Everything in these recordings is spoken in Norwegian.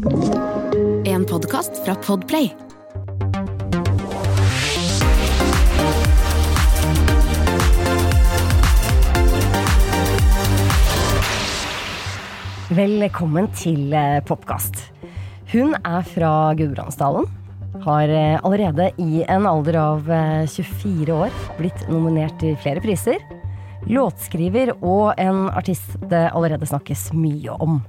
En podkast fra Podplay. Velkommen til eh, Popkast. Hun er fra Gudbrandsdalen. Har eh, allerede i en alder av eh, 24 år blitt nominert til flere priser. Låtskriver og en artist det allerede snakkes mye om.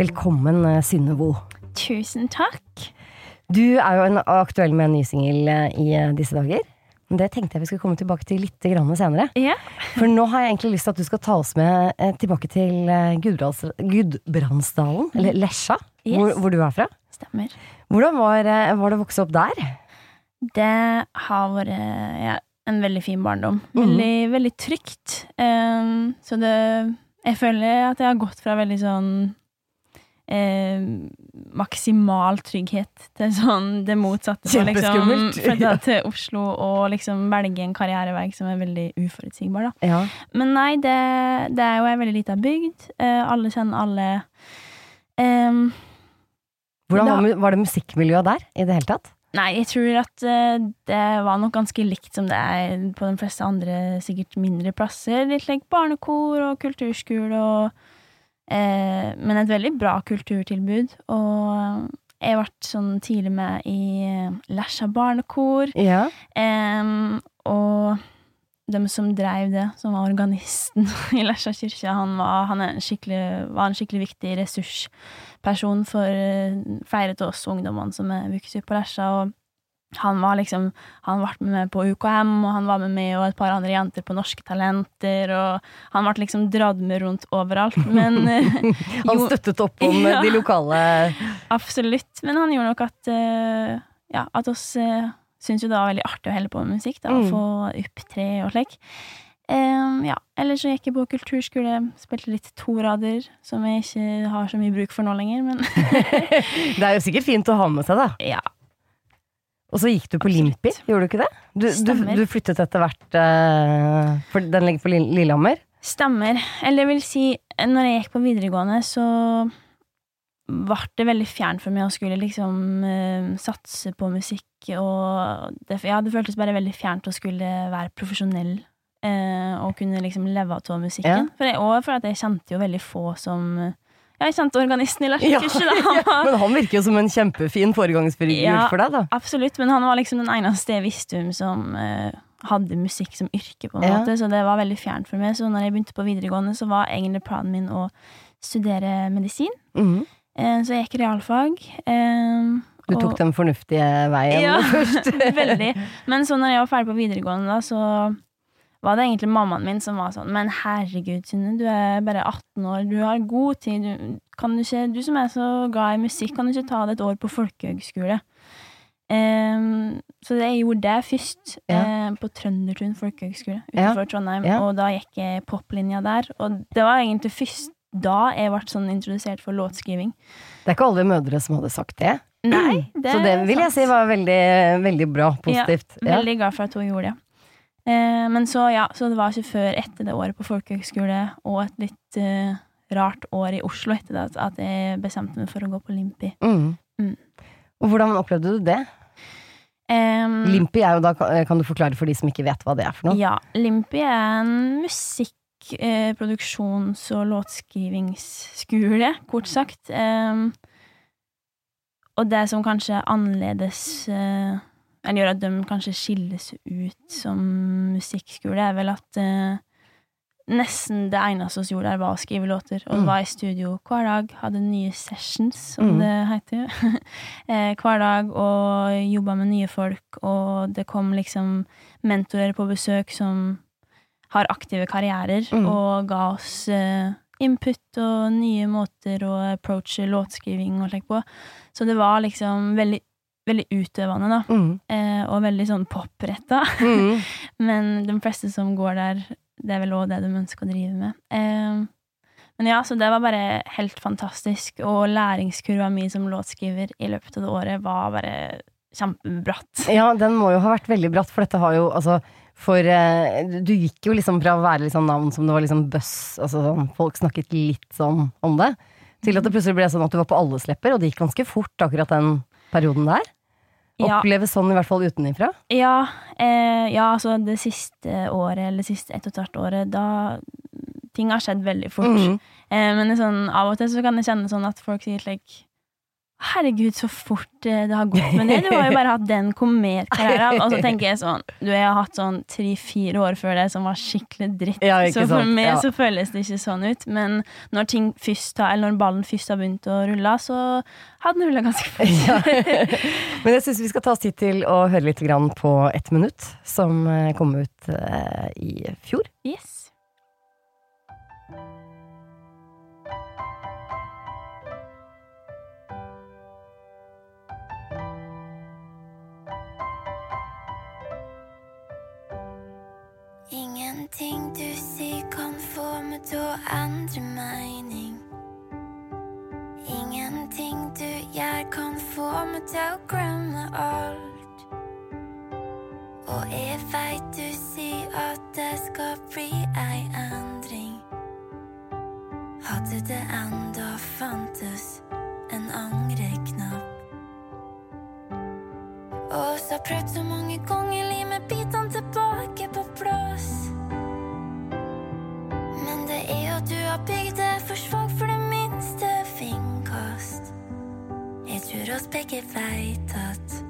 Velkommen, eh, Synne Vo. Tusen takk. Du er jo en aktuell med en ny singel eh, i eh, disse dager. Det tenkte jeg vi skulle komme tilbake til litt senere. Ja. For nå har jeg egentlig lyst til at du skal ta oss med tilbake til Gudbrandsdalen, eller Lesja, Yes. hvor, hvor du er fra. Stemmer. Hvordan var, var det å vokse opp der? Det har vært ja, en veldig fin barndom. Veldig, Veldig, veldig trygt. Um, så det Jeg føler at jeg har gått fra veldig sånn eh, maksimal trygghet til sånn det motsatte. Kjempeskummelt. Liksom, flytta til Oslo og liksom velge en karrierevei som er veldig uforutsigbar, da. Ja. Men nei, det, det er jo ei veldig lita bygd. Eh, alle kjenner alle. Eh, Hvordan Da- var, var det musikkmiljøet der i det hele tatt? Nei, jeg tror at eh, det var nok ganske likt som det er på de fleste andre, sikkert mindre plasser. Litt like barnekor og kulturskole og eh, Men et veldig bra kulturtilbud. Og jeg ble sånn tidlig med i eh, Lesja barnekor. Ja. Eh, og de som drev det, som var organisten i Lesja kirke, han, var, han en var en skikkelig viktig ressursperson for eh, flere av oss ungdommene som er vokst opp på Lesja. Og han var liksom Han ble med på UKM, og han var med meg og et par andre jenter på Norske Talenter, og han ble liksom dratt med rundt overalt. Men eh, Han støttet opp om Ja. de lokale Absolutt. Men han gjorde nok at uh, Ja, at oss uh, syntes jo det var veldig artig å helle på med musikk, da, Mm. få opptre og slik. Um, ja. Ellers så gikk jeg på kulturskole, spilte litt torader, som jeg ikke har så mye bruk for nå lenger, men Det er jo sikkert fint å ha med seg, da. ja. Og så gikk du på Absolutt. Limpi, gjorde du ikke det? Du, du, du flyttet etter hvert uh, For den ligger på Lillehammer? Stemmer. Eller jeg vil si, når jeg gikk på videregående, så ble det veldig fjernt for meg å skulle liksom uh, satse på musikk, og det, ja, det føltes bare veldig fjernt å skulle være profesjonell uh, og kunne liksom leve av musikken. Ja. For jeg, og for at jeg kjente jo veldig få som Ja, jeg kjente organisten i Lars Ja, var- Men han virker jo som en kjempefin foregangsfigur Ja. for deg, da. Absolutt, men han var liksom den eneste jeg visste om som uh, hadde musikk som yrke, på en Ja. måte, så det var veldig fjernt for meg. Så når jeg begynte på videregående, så var egentlig planen min å studere medisin. Mhm. Eh, så jeg gikk realfag. Eh, Du og- tok den fornuftige veien Ja, først. veldig. Men så når jeg var ferdig på videregående, da, så var det egentlig mammaen min som var sånn Men herregud, Synne, du er bare 18 år, du har god tid. Du, kan du, ikke, du som er så glad i musikk, kan du ikke ta deg et år på folkehøgskole? Um, så jeg gjorde det først, Ja. uh, på Trøndertun folkehøgskole Ja. utenfor Trondheim. Ja. Og da gikk jeg poplinja der. Og det var egentlig først da jeg ble sånn introdusert for låtskriving. Det er ikke alle mødre som hadde sagt det. Nei, det Så det vil jeg si var veldig, veldig bra. Positivt. Ja. Veldig glad for at hun gjorde det. Eh, men så, ja, så det var ikke før etter det året på folkehøgskole og et litt eh, rart år i Oslo etter det at, jeg bestemte meg for å gå på Limpi. Mm. Mm. Og hvordan opplevde du det? Um, Limpi er jo da, kan du forklare for de som ikke vet hva det er for noe? Ja, Limpi er en musikkproduksjons- eh, og låtskrivingsskole, kort sagt. Um, og det som kanskje er annerledes eh, Eller gjør at de kanskje skilles ut som musikkskole, er vel at eh, nesten det eneste vi gjorde der, var å skrive låter. Og Mm. var i studio hver dag, hadde nye sessions, som Mm. det heter. eh, hver dag, og jobba med nye folk, og det kom liksom mentorer på besøk som har aktive karrierer, Mm. og ga oss eh, input og nye måter å approache låtskriving og slikt på. Så det var liksom veldig, veldig utøvende, da. Mm. Eh, og veldig sånn popretta. Mm. Men de fleste som går der, det er vel òg det de ønsker å drive med. Eh, men ja, så det var bare helt fantastisk, og læringskurva mi som låtskriver i løpet av det året var bare kjempebratt. Ja, den må jo ha vært veldig bratt, for dette har jo altså For eh, du gikk jo liksom fra å være sånn navn som det var liksom buzz, altså sånn Folk snakket litt sånn om det, Til at det plutselig ble sånn at du var på alles lepper, og det gikk ganske fort akkurat den perioden der. Oppleves sånn i hvert fall utenifra. Ja, eh, ja, altså det siste året, eller siste ett og et halvt året, da Ting har skjedd veldig fort. Mm. Eh, men sånn, av og til så kan jeg kjenne sånn at folk sier like Herregud, så fort eh, det har gått med det. Du har jo bare hatt den kometkarrieren. Og så tenker jeg sånn Du, jeg har hatt sånn tre-fire år før det som var skikkelig dritt. Ja, så for sant, meg ja. så føles det ikke sånn ut. Men når ting først har, eller når ballen først har begynt å rulle, så hadde den rulla ganske fort. Ja. Men jeg syns vi skal ta oss tid til å høre litt grann på Ett minutt, som eh, kom ut eh, i fjor. Yes. Ingenting du sier kan få meg til å endre mening. Ingenting du gjør kan få meg til å glemme alt. Og jeg veit du sier at det skal bli ei endring. Hadde det enda fantes en angreknapp. Og så prøvd så mange ganger lime bitene tilbake på Oss begge veit at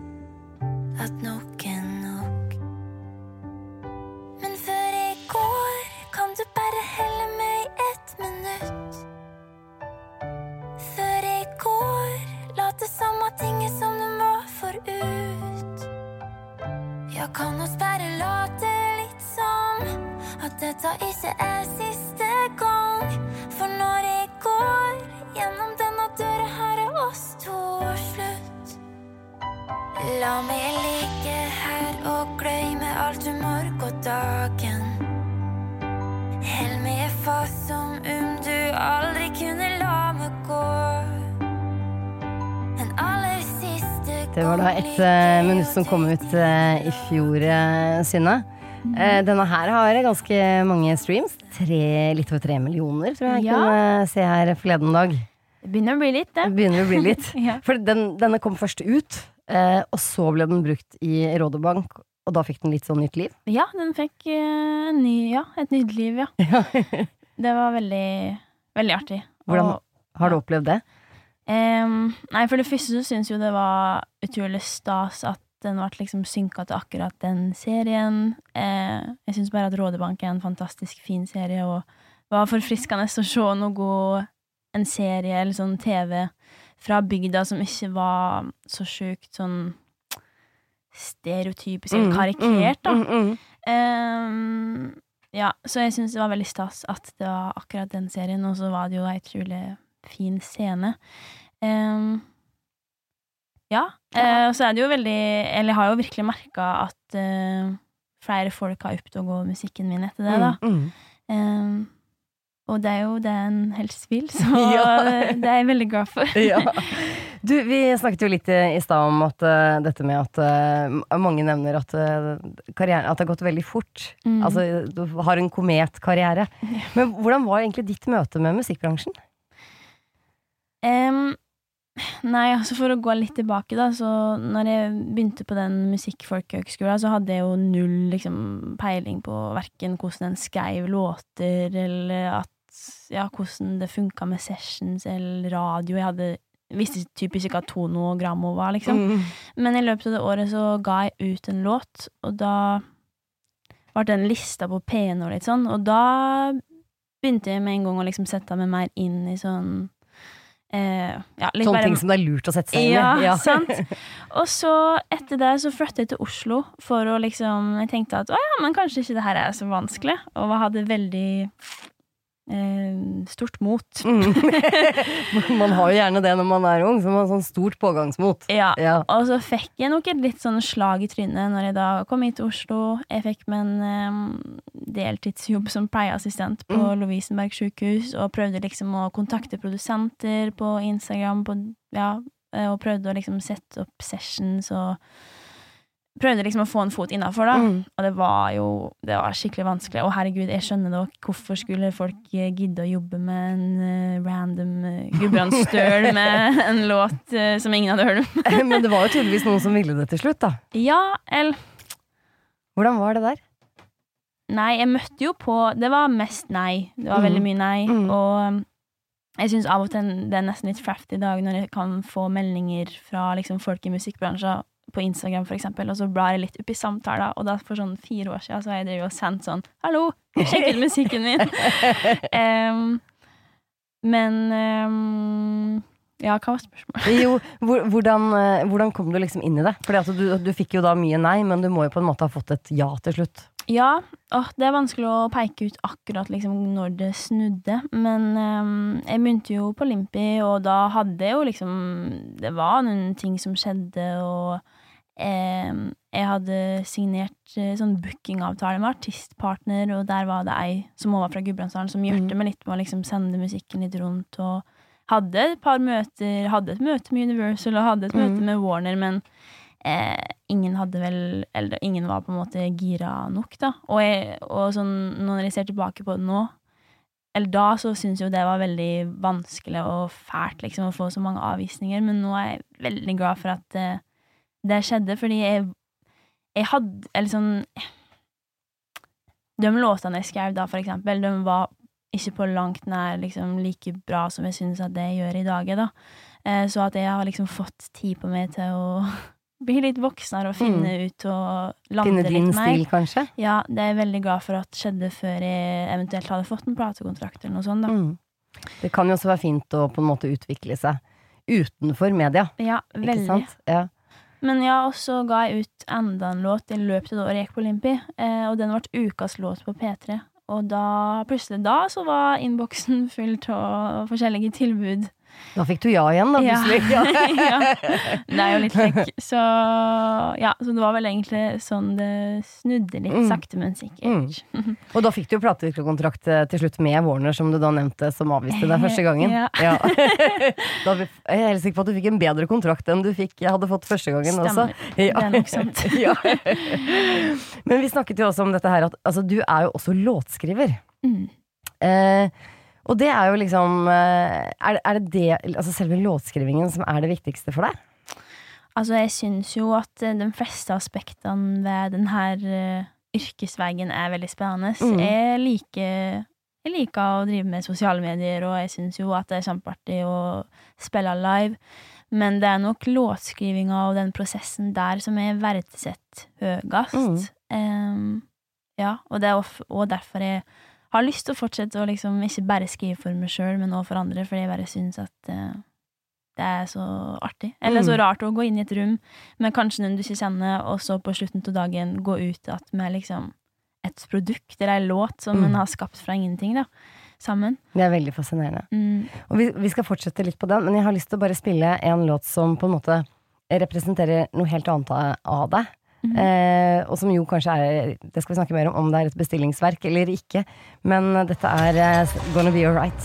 at nok Det var da et uh, minutt som kom ut uh, i fjor, uh, Synne. Denne her har ganske mange streams. Tre, litt over tre millioner, tror jeg jeg Ja. kunne se her forleden dag. Det begynner å bli litt, det. Begynner å bli litt. Ja. For den, denne kom først ut, og så ble den brukt i Rådebank, og da fikk den litt sånn nytt liv. Ja, den fikk ny, ja, et nytt liv, ja. Det var veldig, veldig artig. Hvordan- Og, Har du opplevd det? Em, nei, for det første så syns jo det var utrolig stas at den ble liksom synka til akkurat den serien. Uh, jeg syns bare at Rådebank er en fantastisk fin serie, og det var forfriskende å se noe en serie eller sånn TV fra bygda som ikke var så sjukt sånn stereotypisk eller karikert, da. Mm, mm, mm. Ehm, ja, så jeg syns det var veldig stas at det var akkurat den serien, og så var det jo ei utrolig fin scene. Ehm, ja, ja. Uh, så er det jo veldig Eller jeg har jo virkelig merka at uh, flere folk har oppdaga musikken min etter det, da. Mm, mm. Um, og det er jo det en helst vil, så Ja. det er jeg veldig glad for. ja. Du, vi snakket jo litt i, i stad om at uh, dette med at uh, mange nevner at uh, karrieren At det har gått veldig fort. Mm. Altså, du har en kometkarriere. Men hvordan var egentlig ditt møte med musikkbransjen? Em, nei, altså for å gå litt tilbake, da, så når jeg begynte på den musikkfolkehøgskolen, så hadde jeg jo null liksom, peiling på verken hvordan en skrev låter, eller at ja, hvordan det funka med sessions eller radio. Jeg hadde visste typisk ikke at tono og grammo var, liksom. Mm. Men i løpet av det året så ga jeg ut en låt, og da ble den lista på P1 og litt sånn, og da begynte jeg med en gang å liksom sette meg mer inn i sånn eh, ja, Sånne bare- ting som det er lurt å sette seg inn ja, i. sant. Og så, etter det, så flyttet jeg til Oslo for å liksom Jeg tenkte at å ja, men kanskje ikke det her er så vanskelig, og hadde veldig stort mot. Mm. man har jo gjerne det når man er ung, så man har sånn stort pågangsmot. Ja. Ja. Og så fikk jeg nok et litt sånn slag i trynet når jeg da kom hit til Oslo. Jeg fikk meg en em, deltidsjobb som pleieassistent på Mm. Lovisenberg sykehus, og prøvde liksom å kontakte produsenter på Instagram, på, ja, eh, og prøvde å liksom sette opp sessions og prøvde liksom å få en fot innafor, da. Mm. Og det var jo det var skikkelig vanskelig. Og herregud, jeg skjønner og Hvorfor skulle folk eh, gidde å jobbe med en uh, random uh, Gudbrandsdøl med en låt uh, som ingen hadde hørt om? Men det var jo tydeligvis noen som ville det til slutt, da. Ja, eller Hvordan var det der? Nei, jeg møtte jo på Det var mest nei. Det var Mm. veldig mye nei. Mm. Og um, jeg syns av og til det er nesten litt fraft i dag når jeg kan få meldinger fra liksom, folk i musikkbransjen på Instagram, for eksempel, og så blar jeg litt opp i samtaler, og da for sånn fire år siden så har jeg drevet og sendt sånn 'Hallo, sjekk ut musikken min!' um, men um, Ja, hva var spørsmålet? Jo, hvordan, eh, hvordan kom du liksom inn i det? Fordi altså, du, du fikk jo da mye nei, men du må jo på en måte ha fått et ja til slutt. Ja, åh, det er vanskelig å peke ut akkurat liksom når det snudde, men um, jeg begynte jo på Limpi, og da hadde jeg jo liksom Det var noen ting som skjedde, og jeg hadde signert eh, sånn bookingavtale med artistpartner, og der var det ei som også var fra Gudbrandsdalen, som hjalp meg litt med å liksom sende musikken litt rundt, og hadde et par møter, hadde et møte med Universal, og hadde et møte Mhm. med Warner, men eh, ingen hadde vel Eller ingen var på en måte gira nok, da. Og, jeg, og sånn, når jeg ser tilbake på det nå Eller da så syns jeg jo det var veldig vanskelig og fælt liksom å få så mange avvisninger, men nå er jeg veldig glad for at eh, det skjedde, fordi jeg, jeg hadde Eller sånn De låtene jeg skrev da, for eksempel, de var ikke på langt nær liksom like bra som jeg syns at det jeg gjør i dag. Da. Eh, så at jeg har liksom fått tid på meg til å bli litt voksnere og finne ut og lande Finne din litt mer. stil, kanskje? Ja, det er jeg veldig glad for at skjedde før jeg eventuelt hadde fått en platekontrakt eller noe sånt. Da. Mm. Det kan jo også være fint å på en måte utvikle seg utenfor media. Ja, Ikke veldig. sant? Ja. Men ja, og så ga jeg ut enda en låt i løpet av det året jeg gikk på Limpi, eh, og den ble ukas låt på P3. Og da, plutselig da, så var innboksen full av forskjellige tilbud. Da fikk du ja igjen, da, Ja. plutselig. ja. Det er jo litt kjekk. Så ja, så det var vel egentlig sånn det snudde litt, Mm. sakte, men sikkert. Og da fikk du jo platekontrakt eh, til slutt med Warner, som du da nevnte, som avviste deg første gangen. Ja. da jeg er helt sikker på at du fikk en bedre kontrakt enn du fikk, jeg hadde fått første gangen Stemmer. også. Det er nok sant. ja. Men vi snakket jo også om dette her at altså, du er jo også låtskriver. Mm. Eh, og det er jo liksom eh, er, det- er det det, altså selve låtskrivingen som er det viktigste for deg? Altså, jeg syns jo at eh, de fleste aspektene ved den her eh, yrkesveien er veldig spennende. Mm. Jeg liker jeg liker å drive med sosiale medier, og jeg syns jo at det er kjempeartig å spille live. Men det er nok låtskrivinga og den prosessen der som er verdsatt høyest. Mm. Um, ja, og det er også derfor jeg har lyst til å fortsette å liksom ikke bare skrive for meg sjøl, men også for andre, fordi jeg bare syns at uh, det er så artig. Eller så Mm. rart å gå inn i et rom med kanskje noen du ikke kjenner, og så på slutten av dagen gå ut att med liksom et produkt eller ei låt som Mm. en har skapt fra ingenting, da. Sammen. Det er veldig fascinerende. Mm. Og vi, vi skal fortsette litt på den, men jeg har lyst til å bare spille en låt som på en måte representerer noe helt annet av- av Mhm. Eh, og som jo kanskje er Det skal vi snakke mer om, om det er et bestillingsverk eller ikke. Men dette er uh, Gonna Be Alright.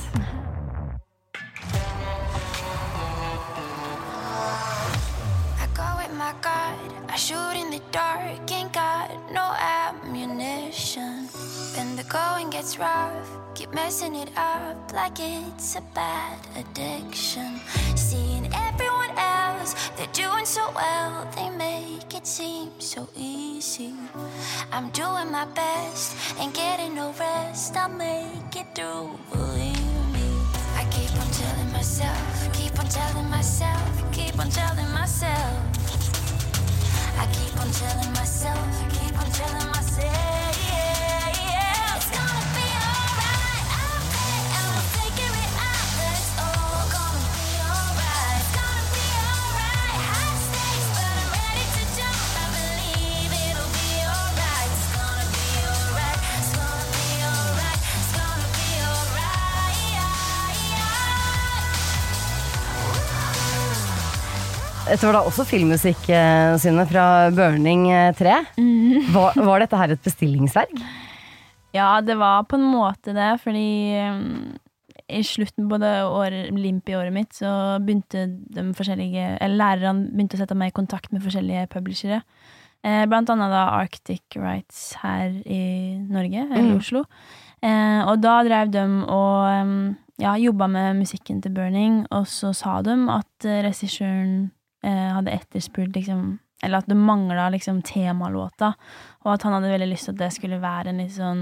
I go with my guard. I shoot in the dark, ain't got no ammunition. When the going gets rough, keep messing it up like it's a bad addiction. Everyone else, they're doing so well, they make it seem so easy. I'm doing my best, ain't getting no rest. I'll make it through, believe me. I keep on telling myself, keep on telling myself, keep on telling myself. I keep on telling myself, keep on telling myself. Dette var da også filmmusikk, eh, Synne, fra Burning eh, 3. Var, var dette her et bestillingsverk? Ja, det var på en måte det, fordi um, i slutten på det året, i året mitt, så begynte de forskjellige Eller lærerne begynte å sette meg i kontakt med forskjellige publishere. Eh, blant annet da Arctic Rights her i Norge, eller Mm. Oslo. Eh, og da drev de og ja, jobba med musikken til Burning, og så sa de at eh, regissøren eh, hadde etterspurt liksom Eller at det mangla liksom temalåta, og at han hadde veldig lyst til at det skulle være en litt sånn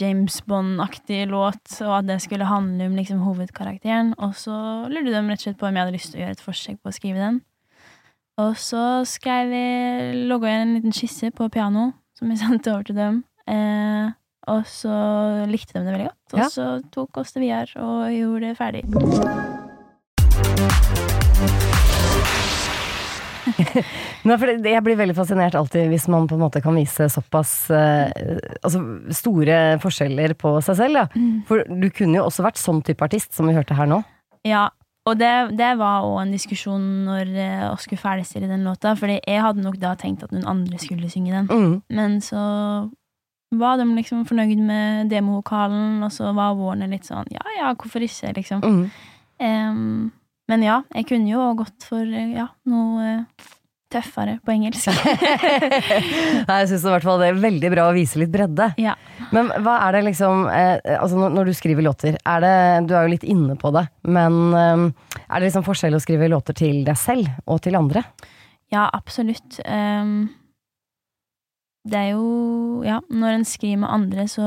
James Bond-aktig låt, og at det skulle handle om liksom hovedkarakteren. Og så lurte de rett og slett på om jeg hadde lyst til å gjøre et forsøk på å skrive den. Og så skrev jeg logga jeg en liten skisse på piano, som jeg sendte over til dem. Eh, og så likte de det veldig godt, og Ja. så tok oss det videre og gjorde det ferdig. For jeg blir veldig fascinert alltid hvis man på en måte kan vise såpass eh, altså, store forskjeller på seg selv. Da. For du kunne jo også vært sånn type artist som vi hørte her nå. Ja, og det, det var òg en diskusjon når eh, vi skulle ferdigstille den låta, Fordi jeg hadde nok da tenkt at noen andre skulle synge den. Mm. Men så var de liksom fornøyd med demovokalen, og så var Warner litt sånn ja ja, hvorfor ikke, liksom. Mm. Em, men ja, jeg kunne jo gått for eh, ja, noe eh, tøffere på engelsk. Nei, jeg syns i hvert fall det er veldig bra å vise litt bredde. Ja. Men hva er det liksom eh, Altså når, når du skriver låter, er det Du er jo litt inne på det, men eh, er det liksom forskjell å skrive låter til deg selv og til andre? Ja, absolutt. Um, det er jo Ja, når en skriver med andre, så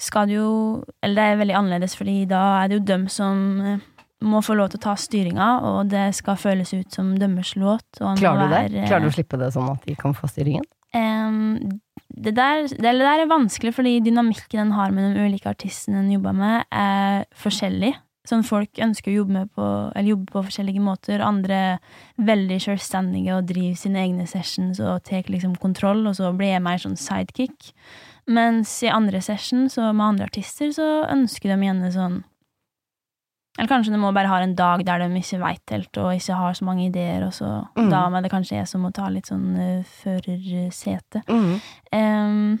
skal det jo Eller det er veldig annerledes, fordi da er det jo dem som eh, må få lov til å ta styringa, og det skal føles ut som dømmers låt. Klarer du det? være, Klarer du å slippe det sånn at de kan få styringen? Um, det, der, det der er vanskelig, fordi dynamikken en har med de ulike artistene en jobber med, er forskjellig. Sånn Folk ønsker å jobbe, på, eller jobbe på forskjellige måter. Andre er veldig selvstendige og driver sine egne sessions og tar liksom kontroll, og så blir jeg mer sånn sidekick. Mens i andre sessions og med andre artister så ønsker de gjerne sånn Eller kanskje de må bare ha en dag der de ikke veit helt og ikke har så mange ideer, og så Mm. da må det kanskje jeg som må ta litt sånn uh, førersete. Mm. Um,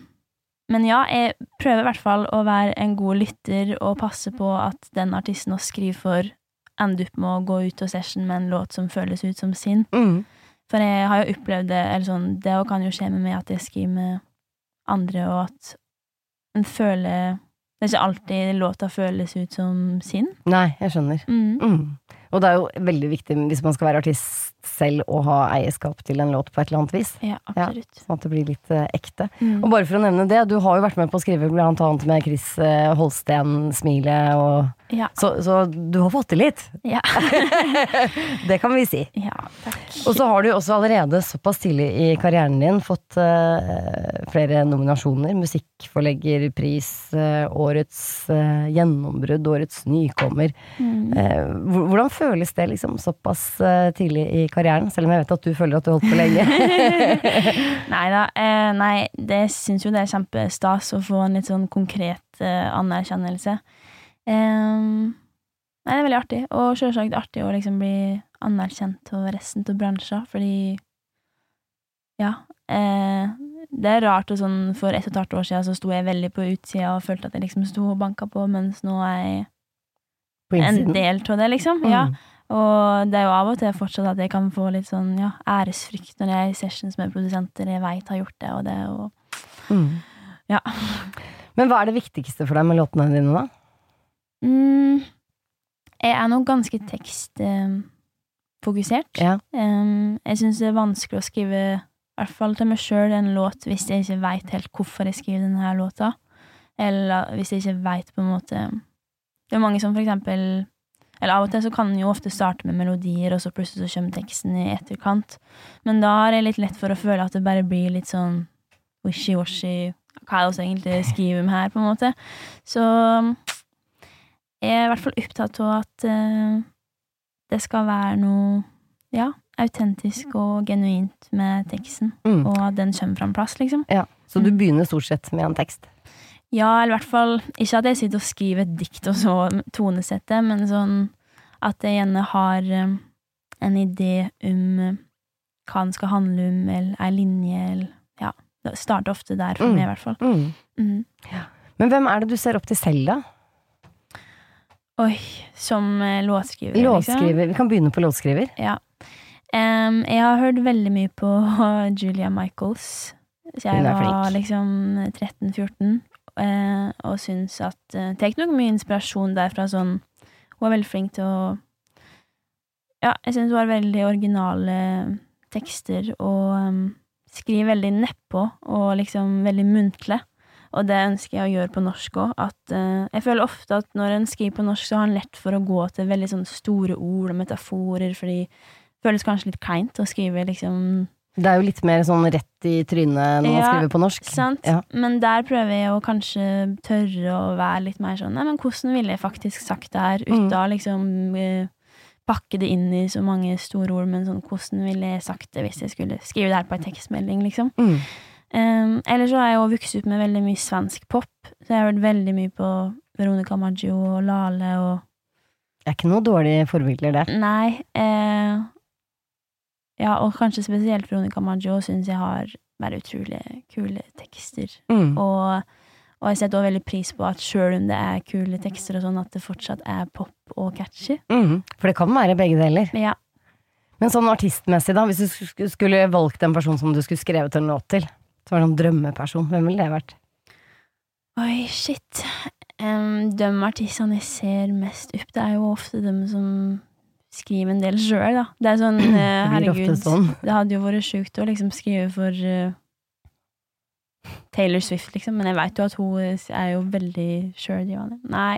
men ja, jeg prøver i hvert fall å være en god lytter og passe på at den artisten vi skriver for, ender opp med å gå ut av session med en låt som føles ut som sin. Mm. For jeg har jo opplevd det, eller sånn, det kan jo skje med meg at jeg skriver med andre, og at en føler Det er ikke alltid låta føles ut som sin. Nei, jeg skjønner. Mm. Mm. Og det er jo veldig viktig hvis man skal være artist selv å ha eierskap til en låt på et eller annet vis. Ja, absolutt. Sånn at det blir litt eh, ekte. Mm. Og bare for å nevne det, du har jo vært med på å skrive blant annet med Chris eh, Holsten, Smilet og Ja. så, så du har fått til litt. Ja. det kan vi si. ja, takk. Og så har du også allerede såpass tidlig i karrieren din fått eh, flere nominasjoner. Musikkforleggerpris, uh, årets eh, gjennombrudd, årets nykommer. Mm. Eh, hvordan føles det liksom såpass eh, tidlig i karrieren, selv om jeg vet at du føler at du holdt på lenge? Nei da. Eh, nei, det syns jo det er kjempestas å få en litt sånn konkret eh, anerkjennelse. Nei, det er veldig artig, og selvsagt artig å liksom bli anerkjent av resten av bransjen, fordi ja. Det er rart og sånn For ett og et halvt år siden så sto jeg veldig på utsida og følte at jeg liksom sto og banka på, mens nå er jeg en del av det, liksom. Mm. Ja. Og det er jo av og til fortsatt at jeg kan få litt sånn ja, æresfrykt når jeg er i sessions med produsenter jeg veit har gjort det, og det, og Mm. Ja. Men hva er det viktigste for deg med låtene dine, da? mm, Jeg er nå ganske tekstfokusert. Ja. Um, jeg syns det er vanskelig å skrive, i hvert fall til meg sjøl, en låt hvis jeg ikke veit helt hvorfor jeg skriver denne låta. Eller hvis jeg ikke veit på en måte Det er mange som for eksempel Eller av og til så kan en jo ofte starte med melodier, og så plutselig så kommer teksten i etterkant. Men da er det litt lett for å føle at det bare blir litt sånn wishy-washy Hva er det vi egentlig skriver om her, på en måte? Så jeg er i hvert fall opptatt av at uh, det skal være noe ja, autentisk og genuint med teksten, Mm. og at den kommer fra en plass, liksom. Ja. Så du Mm. begynner stort sett med en tekst? Ja, eller i hvert fall ikke at jeg sitter og skriver et dikt og så tonesetter, men sånn at jeg gjerne har eh, en idé om eh, hva den skal handle om, eller ei linje, eller ja. Det starter ofte der for Mm. meg, i hvert fall. Mm. Mhm. Men hvem er det du ser opp til selv, da? Oi, som låtskriver. låtskriver, liksom. Vi kan begynne på låtskriver. Ja. Um, jeg har hørt veldig mye på Julia Michaels. Så jeg var liksom 13-14, eh, og syns at eh, Tar nok mye inspirasjon derfra. Sånn, hun er veldig flink til å Ja, jeg syns hun har veldig originale tekster, og em, skriver veldig nedpå, og liksom veldig muntlig. Og det ønsker jeg å gjøre på norsk òg. jeg føler ofte at når en skriver på norsk, så har en lett for å gå til veldig sånn store ord og metaforer, fordi det føles kanskje litt kleint å skrive liksom Det er jo litt mer sånn rett i trynet når man skriver på norsk. Sant? Ja. Men der prøver jeg å kanskje tørre å være litt mer sånn Nei, men hvordan ville jeg faktisk sagt det her, uten Mm. å liksom eh, pakke det inn i så mange store ord, men sånn hvordan ville jeg sagt det hvis jeg skulle skrive det her på ei tekstmelding, liksom. Mm. Um, eller så har jeg jo vokst opp med veldig mye svensk pop, så jeg har hørt veldig mye på Veronica Maggio og Lale og Det er ikke noe dårlige forbilder der. Nei. Eh, ja, og kanskje spesielt Veronica Maggio syns jeg har bare utrolig kule tekster. Mm. Og, og jeg setter også veldig pris på at sjøl om det er kule tekster, og sånn, at det fortsatt er pop og catchy. Mm. For det kan være begge deler. Ja. Men sånn artistmessig, da, hvis du skulle valgt en person som du skulle skrevet en låt til, som var en drømmeperson, hvem ville det vært? Oi, shit. Um, de artistene jeg ser mest opp, det er jo ofte dem som skriver en del sjøl, da. Det er sånn, eh, herregud, sånn. det hadde jo vært sjukt å liksom skrive for eh, Taylor Swift, liksom, men jeg veit jo at hun er jo veldig sjøldrivende. Nei.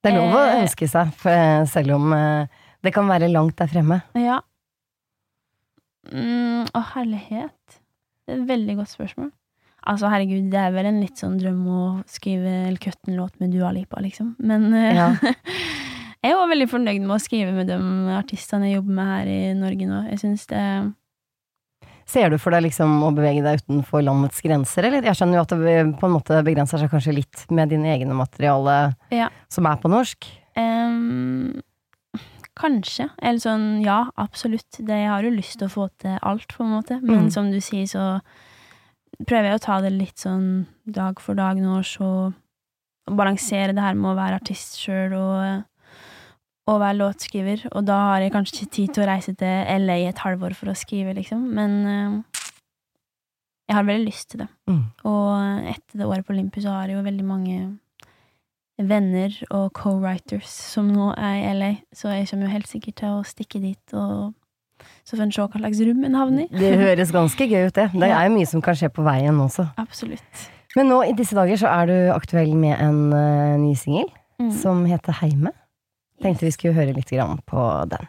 Det er lov å Eh. ønske seg, eh, selv om eh, det kan være langt der fremme. Ja. Mm, å, herlighet. Det er et veldig godt spørsmål. Altså, herregud, det er vel en litt sånn drøm å skrive eller kutte en låt med Dua Lipa, liksom. Men eh, Ja. veldig fornøyd med å skrive med de artistene jeg jobber med her i Norge nå. Jeg syns det Ser du for deg liksom å bevege deg utenfor landets grenser, eller? Jeg skjønner jo at det på en måte begrenser seg kanskje litt med dine egne materiale Ja. som er på norsk. Um, kanskje. Eller sånn, ja, absolutt. Det, jeg har jo lyst til å få til alt, på en måte. Men Mm. som du sier, så prøver jeg å ta det litt sånn dag for dag nå, så balansere det her med å være artist sjøl og, og være låtskriver. Og da har jeg kanskje ikke tid til å reise til LA et halvår for å skrive, liksom. Men uh, jeg har veldig lyst til det. Mm. Og etter det året på Olympus så har jeg jo veldig mange venner og co-writers som nå er i LA, så jeg kommer jo helt sikkert til å stikke dit og så får en se hva slags rom en havner i. Det høres ganske gøy ut, det. Det er jo mye som kan skje på veien også. Absolutt. Men nå i disse dager så er du aktuell med en uh, ny singel Mm. som heter Heime. Tenkte vi skulle høre litt grann på den.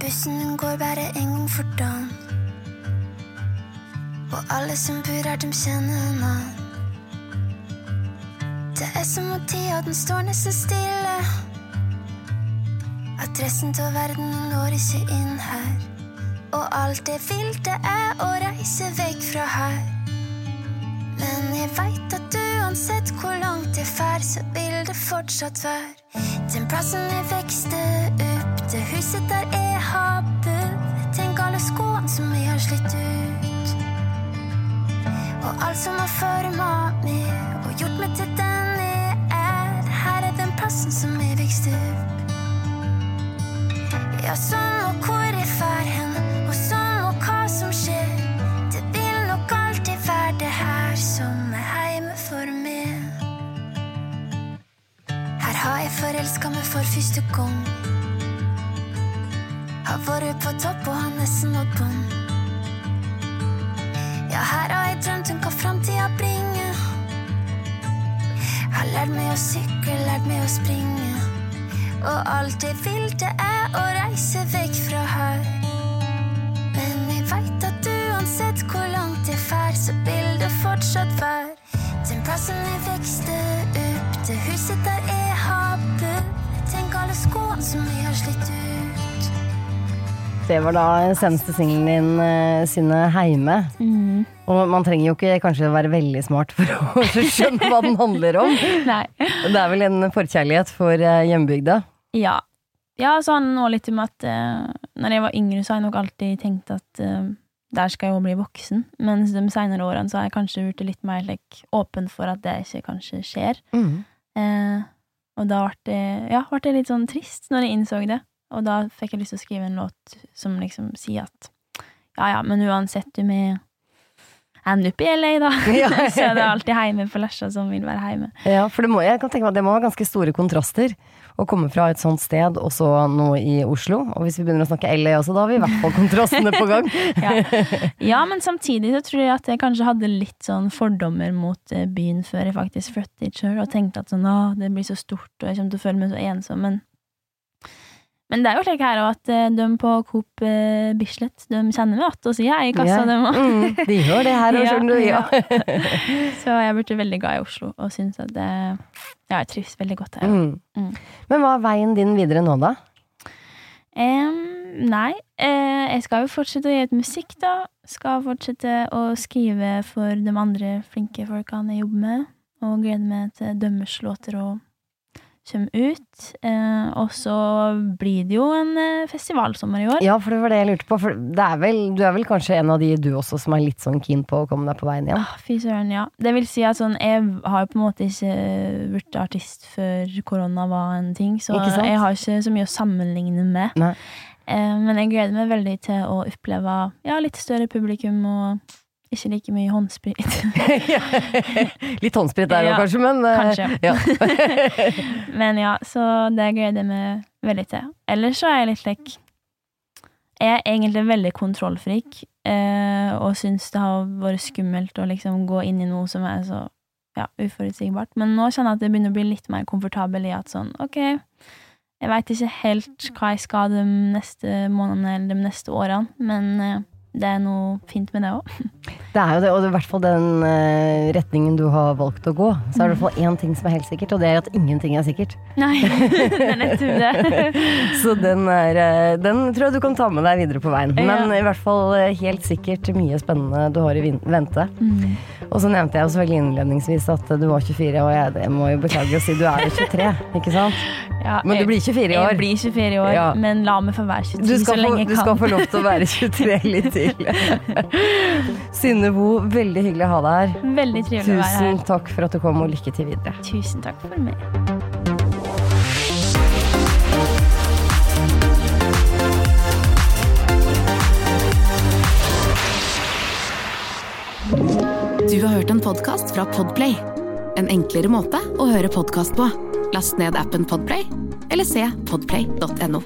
Bussen går bare en gang for dagen. Og alle som bor her, de kjenner en. Det er som om tida den står nesten stille. At resten til verden når ikke inn her. Og alt jeg vil, det er å reise vekk fra her. Men jeg veit at uansett hvor langt jeg fær, så vil det fortsatt være den plassen jeg vekste opp, det huset der jeg har bodd. Tenk alle skoene som jeg har slitt ut. Og alt som har forma meg og gjort meg til den jeg er. Her er den plassen som jeg vokste opp. Ja, sånn og hvor for første gang. Har vært på topp og har nesten nådd bunn. Ja, her har jeg drømt om hva framtida bringer. Har lært meg å sykle, lært meg å springe. Og alt jeg vil, det er å reise vekk fra her. Men jeg veit at uansett hvor langt jeg fær, så vil det fortsatt være den plassen jeg vokste opp, det huset der Det var da seneste singelen din, eh, Synne Heime. Mm. Og man trenger jo ikke kanskje være veldig smart for å skjønne hva den handler om. Nei. Det er vel en forkjærlighet for eh, hjembygda. Ja. Ja, så han nå litt om at uh, når jeg var yngre, så har jeg nok alltid tenkt at uh, der skal jeg jo bli voksen. Mens de senere årene så har jeg kanskje blitt litt mer like, åpen for at det ikke kanskje skjer. Mm. Eh, Og da ble det, ja, ble det litt sånn trist når jeg innså det. Og da fikk jeg lyst til å skrive en låt som liksom sier at ja ja, men uansett, du med ender opp i LA, da. Ja. så er det alltid hjemme for Lesja som vil være hjemme. Ja, for det må, jeg kan tenke meg at det må ha ganske store kontraster å komme fra et sånt sted, og så nå i Oslo. Og hvis vi begynner å snakke LA også, da har vi i hvert fall kontrastene på gang. Ja. ja, men samtidig så tror jeg at jeg kanskje hadde litt sånn fordommer mot eh, byen før jeg faktisk flyttet hit sjøl, og tenkte at sånn, å, det blir så stort, og jeg kommer til å føle meg så ensom. Men, men det er jo slik her òg at eh, de på Coop eh, Bislett, de kjenner meg igjen og sier hei i kassa, Ja. dem òg. Mm, de gjør det her òg, skjønner du. Ja. Så jeg ble veldig glad i Oslo, og syns at det Ja, jeg trives veldig godt her. Mm. Mm. Men hva er veien din videre nå, da? Um, nei, eh, jeg skal jo fortsette å gi ut musikk, da. Skal fortsette å skrive for de andre flinke folkene jeg jobber med. Og gleder meg til Dømmers låter og kommer ut. Eh, og så blir det jo en eh, festivalsommer i år. Ja, for det var det jeg lurte på. For det er vel, du er vel kanskje en av de du også som er litt sånn keen på å komme deg på veien igjen? Ah, Fy søren, ja. Det vil si at sånn, jeg har jo på en måte ikke blitt artist før korona var en ting, så jeg har ikke så mye å sammenligne med. Eh, men jeg gleder meg veldig til å oppleve ja, litt større publikum og ikke like mye håndsprit. litt håndsprit der òg, Ja, kanskje, men eh, kanskje. Ja. men ja, så det gleder jeg meg veldig til. Ellers så er jeg litt lekk Jeg er egentlig veldig kontrollfrik, eh, og syns det har vært skummelt å liksom gå inn i noe som er så ja, uforutsigbart. Men nå kjenner jeg at jeg begynner å bli litt mer komfortabel i at sånn, ok, jeg veit ikke helt hva jeg skal de neste månedene eller de neste årene, men eh, det er noe fint med det òg. Det er jo det, og i hvert fall den eh, retningen du har valgt å gå. Så er det i hvert fall én ting som er helt sikkert, og det er at ingenting er sikkert. Nei, det er nettopp det. Så den, er, eh, den tror jeg du kan ta med deg videre på veien. Ja. Men i hvert fall eh, helt sikkert mye spennende du har i vente. Mm. Og så nevnte jeg jo selvfølgelig innledningsvis at du var 24, og jeg, jeg må jo beklage å si du er jo 23, ikke sant? Ja, Men du blir 24 i år. Jeg blir 24 i år, Ja. men la meg få være 23 Du så lenge få, kan. du skal få lov til å være 23 litt til. Synne Bo, veldig hyggelig å ha deg her. Veldig trivelig å være her. Tusen takk for at du kom, og lykke til videre. Tusen takk for meg. Du har hørt en podkast fra Podplay. En enklere måte å høre podkast på. Last ned appen Podplay, eller se podplay.no.